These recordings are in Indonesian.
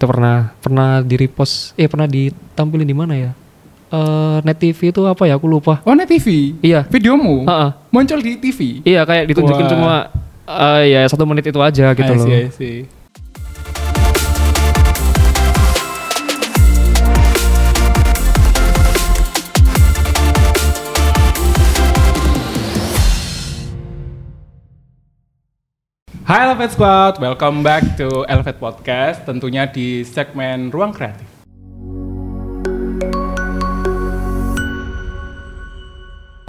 Itu pernah pernah di repost eh pernah ditampilin di mana ya? Eh Net TV itu apa ya? Aku lupa. Oh, Net TV. Iya. Videomu Heeh. muncul di TV. Iya kayak ditunjukin Wah. cuma eh, ya satu menit itu aja gitu I loh. see, I see. Hai Elevate Squad, welcome back to Elevate Podcast, tentunya di segmen Ruang Kreatif.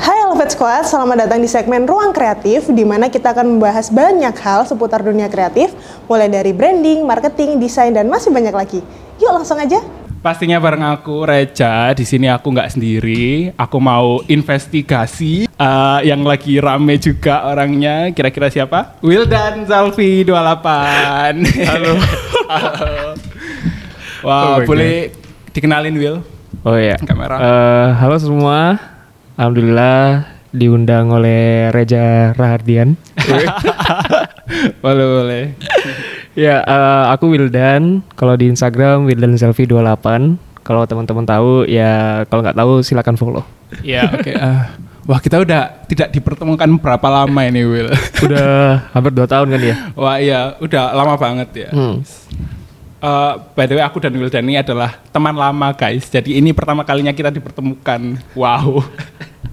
Hai Squad, selamat datang di segmen Ruang Kreatif di mana kita akan membahas banyak hal seputar dunia kreatif, mulai dari branding, marketing, desain dan masih banyak lagi. Yuk langsung aja. Pastinya bareng aku Reja. Di sini aku nggak sendiri. Aku mau investigasi eh, yang lagi rame juga orangnya. Kira-kira siapa? Wildan Zalfi 28. Halo. Wah, Oh my boleh dikenalin Will? Oh iya. Kamera. Eh, halo semua. Alhamdulillah diundang oleh Reja Rahardian. boleh, boleh. Ya, eh, aku Wildan. Kalau di Instagram Wildan Selfie 28. Kalau teman-teman tahu ya kalau nggak tahu silakan follow. Ya, oke. ah. wah, kita udah tidak dipertemukan berapa lama ini, Will? Udah hampir 2 tahun kan ya? Wah, iya, udah lama banget ya. Hmm. Eh, by the way, aku dan Wildan ini adalah teman lama guys. Jadi ini pertama kalinya kita dipertemukan. Wow.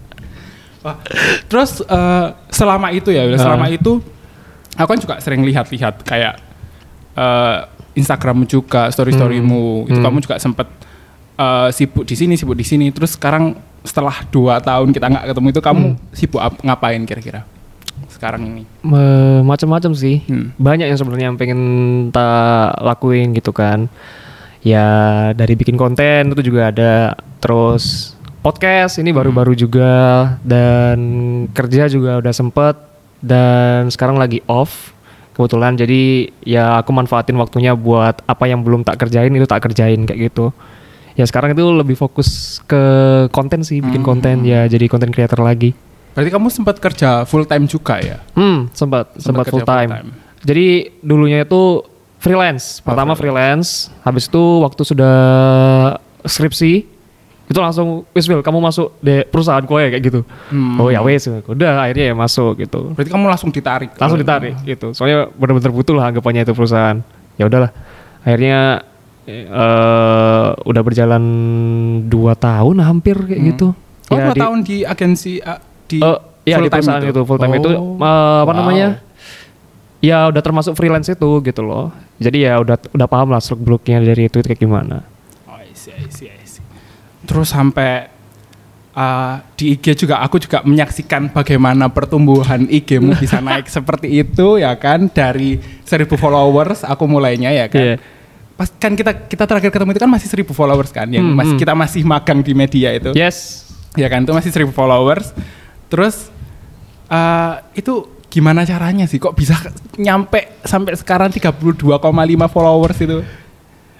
Wah, terus eh, selama itu ya, Wil, selama itu aku kan juga sering lihat-lihat kayak eh, Instagram juga, story-storymu. Itu Hmm. kamu juga sempet eh, sibuk di sini, sibuk di sini. Terus sekarang setelah dua tahun kita nggak ketemu itu kamu Hmm. sibuk ap- ngapain kira-kira sekarang ini? Macam-macam sih. Hmm. Banyak yang sebenarnya yang pengen tak lakuin gitu kan. Ya dari bikin konten itu juga ada. Terus podcast ini baru-baru juga dan kerja juga udah sempet dan sekarang lagi off kebetulan jadi ya aku manfaatin waktunya buat apa yang belum tak kerjain itu tak kerjain kayak gitu ya sekarang itu lebih fokus ke konten sih bikin konten ya jadi konten creator lagi Berarti kamu sempat kerja full time juga ya? Hmm, sempat sempat full time. full time. Jadi dulunya itu freelance. Pertama freelance, habis itu waktu sudah skripsi itu langsung wis Will, kamu masuk di perusahaan kowe kayak gitu. Hmm. Oh ya wis, udah akhirnya ya masuk gitu. Berarti kamu langsung ditarik. Langsung ditarik gitu. Soalnya benar-benar butuh lah anggapannya itu perusahaan. Ya udahlah. Akhirnya eh udah berjalan dua tahun hampir kayak gitu. Oh, Ya, dua di- tahun di agensi uh, di iya full di perusahaan itu, full time itu Oh, eh, apa wow. namanya? Ya udah termasuk freelance itu gitu loh. Jadi ya udah udah paham lah seluk beluknya dari itu kayak gimana. Oh, I see, I see, I see. Terus sampai uh, di IG juga aku juga menyaksikan bagaimana pertumbuhan IG-mu bisa naik seperti itu ya kan dari 1000 followers aku mulainya ya kan. Iya. Pas kan kita kita terakhir ketemu itu kan masih 1000 followers kan yang Hmm, masih hmm. kita masih magang di media itu. Yes. ya kan itu masih 1000 followers terus eh, itu gimana caranya sih kok bisa nyampe sampai sekarang 32,5 followers itu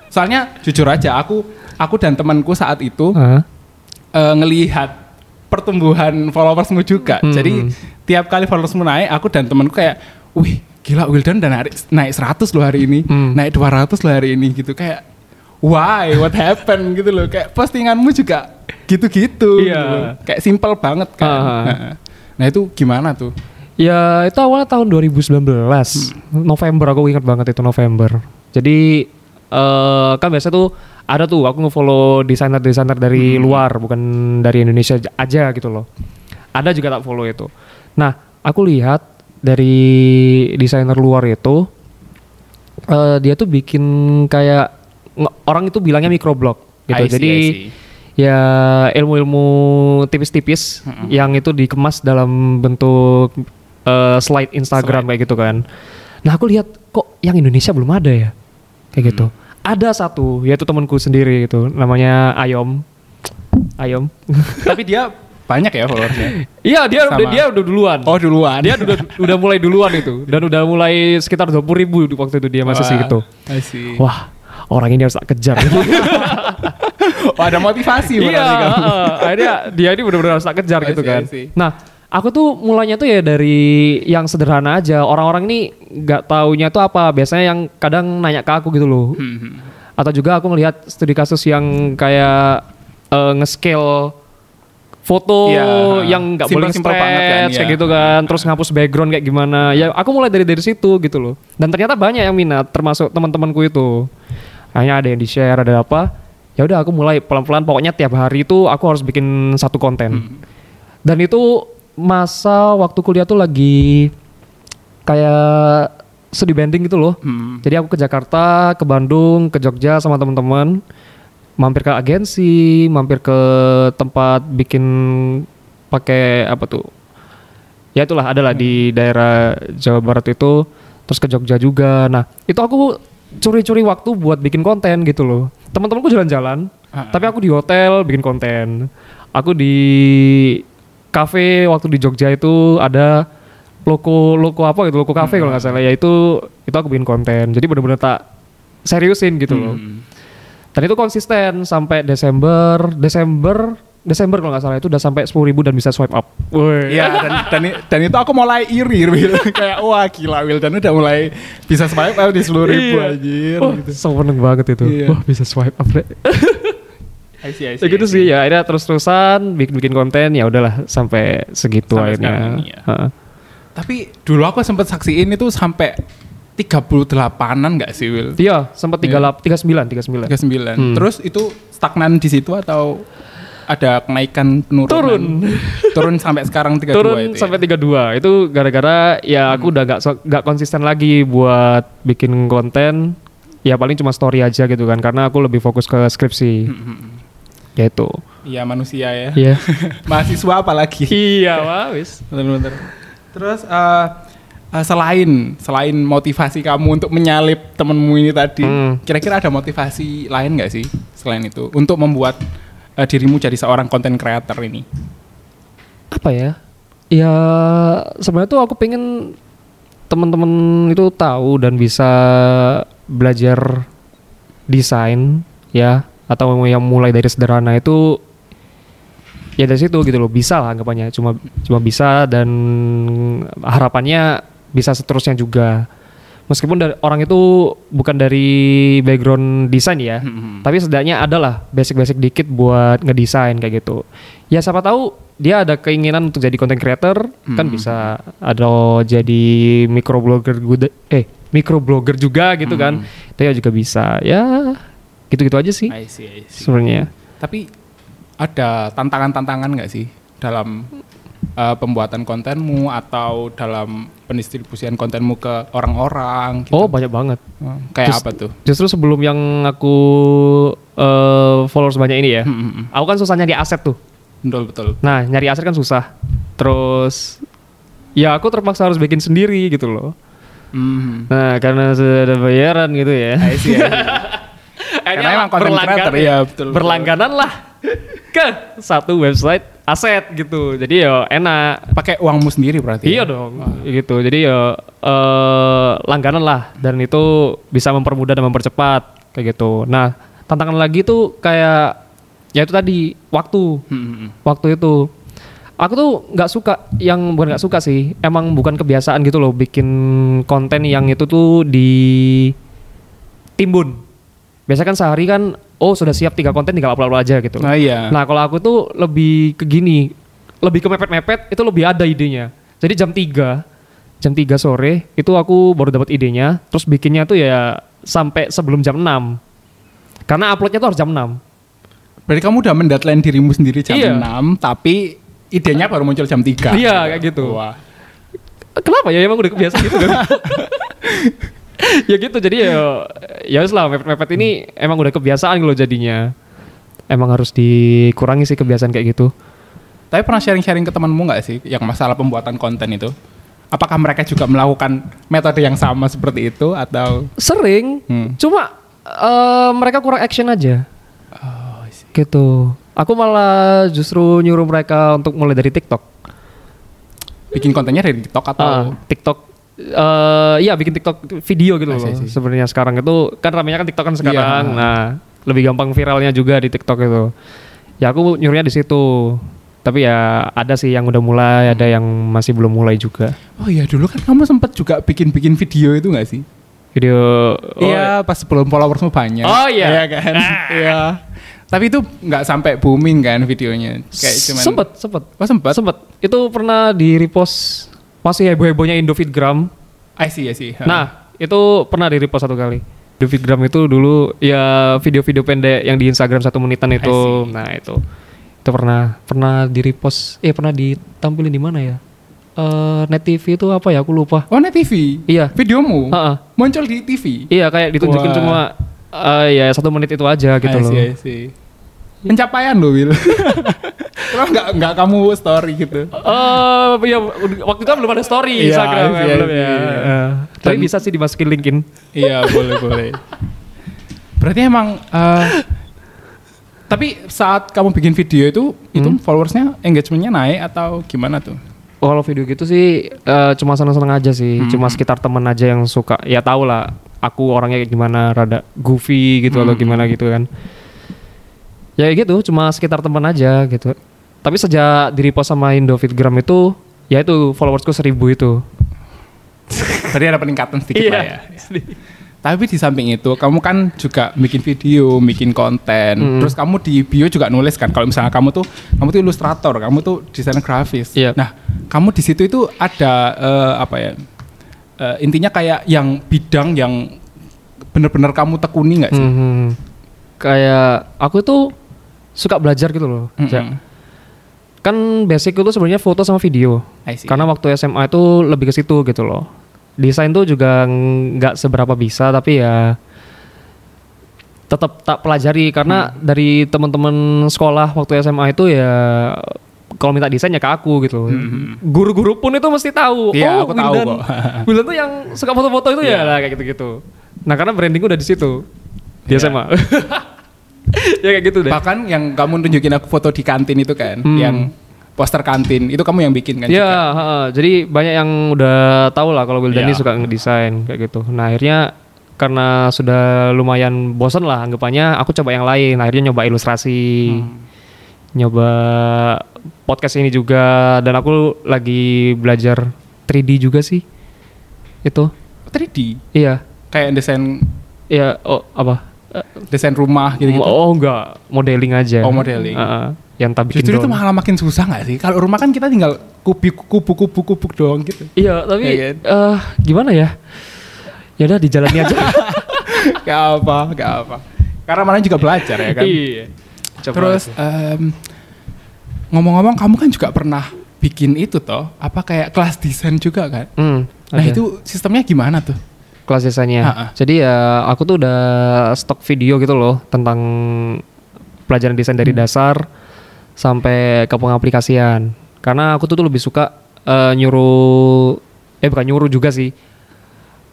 soalnya jujur aja aku aku dan temanku saat itu Hah? eh, ngelihat pertumbuhan followersmu juga Hmm. jadi tiap kali followersmu naik aku dan temanku kayak wih gila Wildan dan naik, naik 100 loh hari ini Hmm. naik 200 loh hari ini gitu kayak why what happened gitu loh kayak postinganmu juga gitu-gitu Iya. gitu kayak simple banget kan Ah. Nah, nah itu gimana tuh Ya itu awalnya tahun 2019 November aku ingat banget itu November. Jadi eh kan biasa tuh ada tuh aku nge-follow desainer-desainer dari luar bukan dari Indonesia aja gitu loh. Ada juga tak follow itu. Nah aku lihat dari desainer luar itu eh dia tuh bikin kayak orang itu bilangnya microblog gitu. I see, Jadi I see. ya ilmu-ilmu tipis-tipis yang itu dikemas dalam bentuk eh, slide Instagram kayak gitu kan. Nah aku lihat kok yang Indonesia belum ada ya kayak gitu. Ada satu yaitu temanku sendiri gitu namanya Ayom. Ayom. tapi dia banyak ya followersnya Iya dia udah Sama. dia udah duluan. oh duluan Dia udah udah mulai duluan itu dan udah mulai sekitar 20 ribu di waktu itu dia masih. I see. Wah orang ini harus tak kejar. oh, ada motivasi iya, heeh. akhirnya dia ini benar-benar harus tak kejar gitu kan. Nah, aku tuh mulanya tuh ya dari yang sederhana aja. Orang-orang ini nggak taunya tuh apa. Biasanya yang kadang nanya ke aku gitu loh. Hmm, hmm. atau juga aku ngelihat studi kasus yang kayak eh, nge-scale foto Iya, yang nggak boleh banget kan, kayak iya. gitu kan terus ngapus background kayak gimana ya aku mulai dari dari situ gitu loh dan ternyata banyak yang minat termasuk teman-temanku itu hanya ada yang di share ada apa ya udah aku mulai pelan-pelan pokoknya tiap hari itu aku harus bikin satu konten dan itu masa waktu kuliah tuh lagi kayak studi banding gitu loh Hmm. jadi aku ke Jakarta, ke Bandung, ke Jogja sama teman-teman, mampir ke agensi, mampir ke tempat bikin pakai apa tuh? Ya itulah adalah di daerah Jawa Barat itu, terus ke Jogja juga. Nah itu aku curi-curi waktu buat bikin konten gitu loh. Teman-temanku jalan-jalan, tapi aku di hotel bikin konten. Aku di cafe waktu di Jogja itu ada loko loko apa gitu loko cafe kalau nggak salah ya itu itu aku bikin konten jadi bener-bener tak seriusin gitu loh Hmm. dan itu konsisten sampai Desember Desember Desember kalau nggak salah itu udah sampai 10.000 ribu dan bisa swipe up. Iya dan, dan dan itu aku mulai iri Will. kayak wah gila Will dan udah mulai bisa swipe out di seluruh ribu Iya. anjir Wah, gitu. seneng banget itu Iya. wah bisa swipe up deh I see, I see, ya gitu I see. sih ya akhirnya terus-terusan bikin bikin konten ya udahlah sampai segitu Sampai akhirnya sekarang ini ya. Heeh. Tapi dulu aku sempat saksiin itu sampai 38-an nggak sih Will? Iya, sempat tiga lap, tiga sembilan, tiga sembilan. 39. Hmm. Terus itu stagnan di situ atau ada kenaikan penurunan? Turun. Turun sampai sekarang 32 Turun itu. ya? sampai tiga dua. Itu gara-gara ya aku udah gak gak konsisten lagi buat bikin konten. Ya paling cuma story aja gitu kan, karena aku lebih fokus ke skripsi. Ya itu. Iya manusia ya. Iya. Mahasiswa apalagi. iya, wah wis. Bener-bener. Terus eh, eh, selain selain motivasi kamu untuk menyalip temenmu ini tadi, Hmm. kira-kira ada motivasi lain nggak sih selain itu untuk membuat eh, dirimu jadi seorang content creator ini? Apa ya? Ya sebenarnya tuh aku pengen teman-teman itu tahu dan bisa belajar desain ya atau yang mulai dari sederhana itu ya dari situ gitu loh. Bisa lah anggapannya. Cuma cuma bisa dan harapannya bisa seterusnya juga. Meskipun dari orang itu bukan dari background desain ya Hmm. tapi setidaknya adalah basic-basic dikit buat ngedesain kayak gitu. Ya siapa tahu dia ada keinginan untuk jadi content creator kan Hmm. bisa ada jadi microblogger eh microblogger juga gitu kan. itu ya juga bisa. Ya gitu-gitu aja sih I see, I see. sebenarnya Tapi ada tantangan-tantangan nggak sih dalam eh, pembuatan kontenmu atau dalam pendistribusian kontenmu ke orang-orang? Gitu? oh banyak banget Oh, kayak Just- apa tuh? justru sebelum yang aku eh, followers banyak ini ya Hmm, hmm, hmm. aku kan susah nyari aset tuh Betul betul. Nah, nyari aset kan susah. Terus ya aku terpaksa harus bikin sendiri gitu loh. Hmm. Nah, karena sudah ada bayaran gitu ya. I see, I see. Karena emang content berlanggan- creator, iya, betul, betul. Berlangganan lah ke satu website aset gitu. Jadi ya enak. Pakai uangmu sendiri berarti? Iya ya? dong, gitu. Jadi ya eh, langganan lah dan itu bisa mempermudah dan mempercepat kayak gitu. Nah, tantangan lagi tuh kayak ya itu tadi waktu hmm. waktu itu aku tuh nggak suka yang bukan nggak suka sih emang bukan kebiasaan gitu loh bikin konten yang itu tuh di timbun biasa kan sehari kan oh sudah siap tiga konten tinggal upload aja gitu Nah iya. nah kalau aku tuh lebih ke gini lebih ke mepet-mepet itu lebih ada idenya jadi jam 3 jam 3 sore itu aku baru dapat idenya terus bikinnya tuh ya sampai sebelum jam 6 karena uploadnya tuh harus jam 6 Berarti kamu udah mendeadline dirimu sendiri jam Iya. 6, tapi idenya baru muncul jam 3. Iya, kayak gitu. Wah. Kenapa ya emang udah kebiasaan gitu kan? ya gitu jadi ya ya lah mepet-mepet ini emang udah kebiasaan kalau jadinya. Emang harus dikurangi sih kebiasaan kayak gitu. Tapi pernah sharing-sharing ke temanmu nggak sih yang masalah pembuatan konten itu? Apakah mereka juga melakukan metode yang sama seperti itu atau Sering, Hmm. cuma eh, mereka kurang action aja. Oh. Gitu. Aku malah justru nyuruh mereka untuk mulai dari TikTok. bikin kontennya dari TikTok atau Ah, TikTok eh iya bikin TikTok video gitu loh. Sebenarnya sekarang itu kan ramenya kan TikTok kan sekarang. Iya. Nah, lebih gampang viralnya juga di TikTok itu. Ya aku nyuruhnya di situ. Tapi ya ada sih yang udah mulai, ada yang masih belum mulai juga. Oh iya dulu kan kamu sempat juga bikin-bikin video itu nggak sih? Video oh, Iya, pas sebelum followersmu banyak. Oh, iya. Iya kan? Iya. Tapi itu nggak sampai booming kan videonya. Kayak cuman sempet sempet Oh, sempat. sempet itu pernah di repost masih heboh hebohnya Indofitgram I see, I see. nah itu pernah di repost satu kali Indofitgram itu dulu ya video-video pendek yang di Instagram satu menitan itu nah itu itu pernah pernah di repost eh pernah ditampilin di mana ya Eh net TV itu apa ya aku lupa Oh, net TV. Iya. Videomu Ha-ha. muncul di TV. iya kayak ditunjukin Wah. cuma eh, ya satu menit itu aja gitu I loh see, I see. Pencapaian loh, Will. Kenapa nggak nggak kamu story gitu? Eh, ya waktu itu kan belum ada story Iya, Instagram iya, ya, belum iya. ya. Eh, Tapi Dan- bisa sih dimasukin linkin. iya, boleh, boleh. Berarti emang eh, tapi saat kamu bikin video itu itu Hmm. followersnya engagementnya naik atau gimana tuh? Kalau video gitu sih eh, cuma seneng-seneng aja sih, Hmm. cuma sekitar temen aja yang suka. Ya tau lah, aku orangnya kayak gimana, rada goofy gitu atau Hmm. gimana gitu kan. Ya gitu, cuma sekitar temen aja gitu. Tapi sejak di repost sama Indofitgram itu, ya itu followersku seribu itu. Berarti ada peningkatan sedikit Iya. lah ya. Tapi di samping itu, kamu kan juga bikin video, bikin konten. Mm. Terus kamu di bio juga nulis kan, kalau misalnya kamu tuh, kamu tuh ilustrator, kamu tuh desainer grafis. Iya. Nah, kamu di situ itu ada eh, apa ya? eh, intinya kayak yang bidang yang bener-bener kamu tekuni nggak sih? Mhm. Kayak aku tuh suka belajar gitu loh. Mm-mm. Ja- Kan basic itu sebenarnya foto sama video. Karena waktu SMA itu lebih ke situ gitu loh. Desain tuh juga nggak seberapa bisa tapi ya tetap tak pelajari karena Hmm. dari teman-teman sekolah waktu SMA itu ya kalau minta desainnya ke aku gitu. Hmm. Guru-guru pun itu mesti tahu. Iya, oh, aku tahu Wildan, kok. Wildan tuh yang suka foto-foto itu Iya. ya lah kayak gitu-gitu. Nah, karena branding udah di situ. Di Iya. SMA. ya kayak gitu deh. Bahkan yang kamu tunjukin aku foto di kantin itu kan, Hmm. yang poster kantin, itu kamu yang bikin kan? Iya, jadi banyak yang udah tahu lah kalau Wildani Iya. suka ngedesain kayak gitu. Nah akhirnya karena sudah lumayan bosan lah anggapannya, aku coba yang lain. Akhirnya nyoba ilustrasi, Hmm. nyoba podcast ini juga, dan aku lagi belajar 3D juga sih. Itu, 3D, iya, kayak desain iya. Oh apa? Eh, desain rumah gitu-gitu. Oh enggak, modeling aja. Oh, modeling. Ha-ha. yang tak bikin Justru itu malah makin susah nggak sih? Kalau rumah kan kita tinggal kubik kubu kubu kubu doang gitu. Iya, tapi Iya kan? eh, gimana ya? Ya udah dijalani aja. gak apa, gak apa. Karena mana juga belajar ya kan. Iya. Coba Terus em, ngomong-ngomong kamu kan juga pernah bikin itu toh, apa kayak kelas desain juga kan? Hmm, Nah ada. itu sistemnya gimana tuh? Kelas desainnya. Ha-ha. Jadi ya aku tuh udah stok video gitu loh tentang pelajaran desain dari Hmm. dasar sampai ke pengaplikasian. Karena aku tuh, tuh lebih suka eh, nyuruh eh bukan nyuruh juga sih.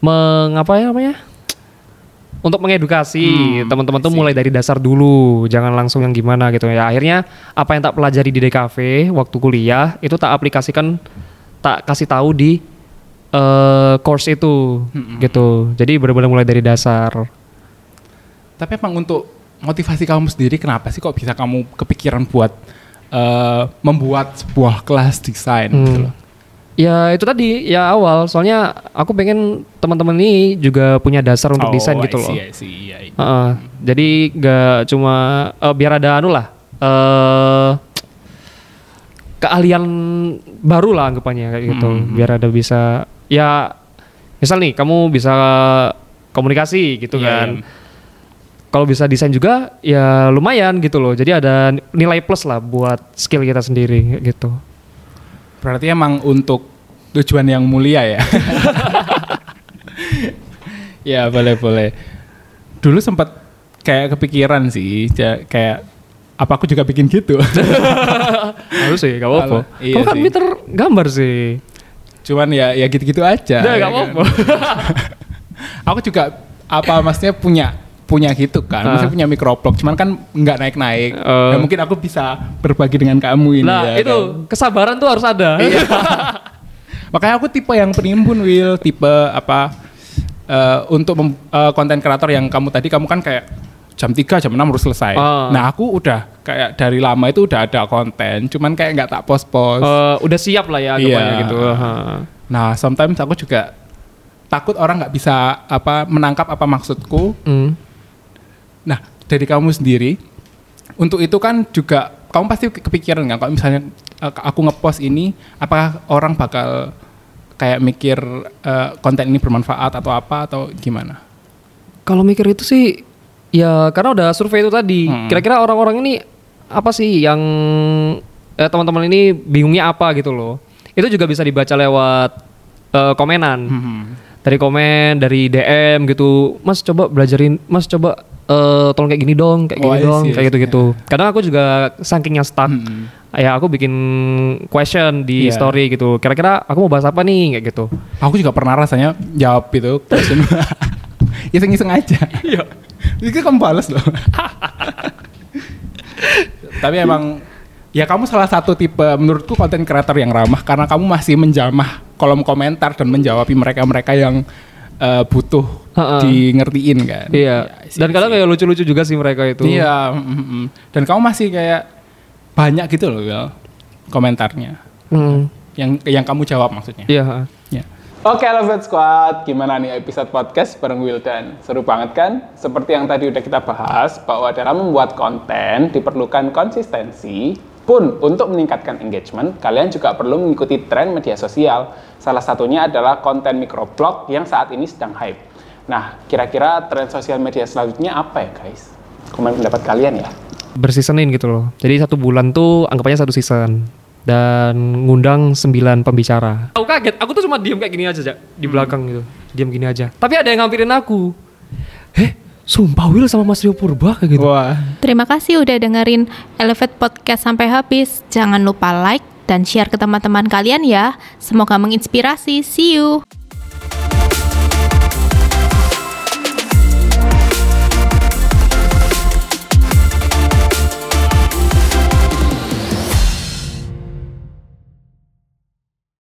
Mengapa ya namanya? Untuk mengedukasi Hmm, teman-teman tuh mulai dari dasar dulu, jangan langsung yang gimana gitu ya. Akhirnya apa yang tak pelajari di DKV waktu kuliah itu tak aplikasikan, tak kasih tahu di eh course itu Mm-mm. gitu. Jadi benar-benar mulai dari dasar. Tapi emang untuk motivasi kamu sendiri kenapa sih kok bisa kamu kepikiran buat eh, membuat sebuah kelas desain gitu Hmm. loh? Ya itu tadi ya awal. Soalnya aku pengen teman-teman ini juga punya dasar untuk desain Oh, gitu I loh. see, I see, iya, iya. Heeh. jadi nggak cuma eh, biar ada anu lah. eh keahlian baru lah anggapannya kayak gitu. Hmm. Biar ada bisa ya misal nih kamu bisa komunikasi gitu Iya, kan. iya. Kalau bisa desain juga ya lumayan gitu loh. Jadi ada nilai plus lah buat skill kita sendiri gitu. Berarti emang untuk tujuan yang mulia ya. ya boleh boleh. Dulu sempat kayak kepikiran sih, kayak apa aku juga bikin gitu. Harus sih, gak apa-apa. Iya Kamu kan pinter gambar sih. Cuman ya ya gitu-gitu aja. Ya, ya gak kan. apa-apa. Aku juga apa maksudnya punya punya gitu kan, Ah. maksudnya punya microblog, cuman kan nggak naik-naik. Eh. Ya mungkin aku bisa berbagi dengan kamu ini. Nah, ya itu kan. kesabaran tuh harus ada. Iya. Makanya aku tipe yang penimbun Will, tipe apa eh, untuk eh, konten kreator yang kamu tadi kamu kan kayak jam 3 jam 6 harus selesai. Ah. Nah, aku udah kayak dari lama itu udah ada konten, cuman kayak nggak tak post-post. Eh, udah siap lah ya anggapannya Iya. gitu. Ha. Nah, sometimes aku juga takut orang nggak bisa apa menangkap apa maksudku. Hmm. Nah, dari kamu sendiri, untuk itu kan juga kamu pasti kepikiran nggak kalau misalnya eh, aku ngepost ini, apakah orang bakal kayak mikir eh, konten ini bermanfaat atau apa atau gimana? Kalau mikir itu sih ya karena udah survei itu tadi. Hmm. Kira-kira orang-orang ini apa sih yang eh, teman-teman ini bingungnya apa gitu loh. Itu juga bisa dibaca lewat eh, komenan. Hmm. Dari komen, dari DM gitu. Mas coba belajarin, Mas coba eh, tolong kayak gini dong, kayak Oh, gini dong, kayak gitu-gitu. Kadang aku juga sakingnya stuck. Hmm. Ya aku bikin question di Iya. story gitu. Kira-kira aku mau bahas apa nih kayak gitu. Aku juga pernah rasanya jawab itu question. Iseng-iseng aja. Iya. Itu kamu balas loh. Tapi emang ya kamu salah satu tipe menurutku konten kreator yang ramah karena kamu masih menjamah kolom komentar dan menjawabi mereka-mereka yang eh, butuh di ngertiin kan. Iya. See, Dan kadang kayak lucu-lucu juga sih mereka itu. Iya, mm, mm. dan kamu masih kayak banyak gitu loh, komentarnya. Hmm. Yang yang kamu jawab maksudnya. Iya. Ya. Oke, Lovebird Squad, gimana nih episode podcast bareng Wildan? Seru banget kan? Seperti yang tadi udah kita bahas, bahwa dalam membuat konten diperlukan konsistensi, pun untuk meningkatkan engagement, kalian juga perlu mengikuti tren media sosial. Salah satunya adalah konten microblog yang saat ini sedang hype. Nah, kira-kira tren sosial media selanjutnya apa ya, guys? Komen pendapat kalian ya. Berseasonin gitu loh. Jadi satu bulan tuh anggapannya satu season dan ngundang 9 pembicara. Aku kaget, aku tuh cuma diem kayak gini aja, Jak, di belakang gitu. Diem gini aja. Tapi ada yang ngampirin aku. Eh, sumpah Will sama Mas Rio Purba kayak gitu. Wah, Terima kasih udah dengerin Elevate Podcast sampai habis. Jangan lupa like dan share ke teman-teman kalian ya. Semoga menginspirasi. See you.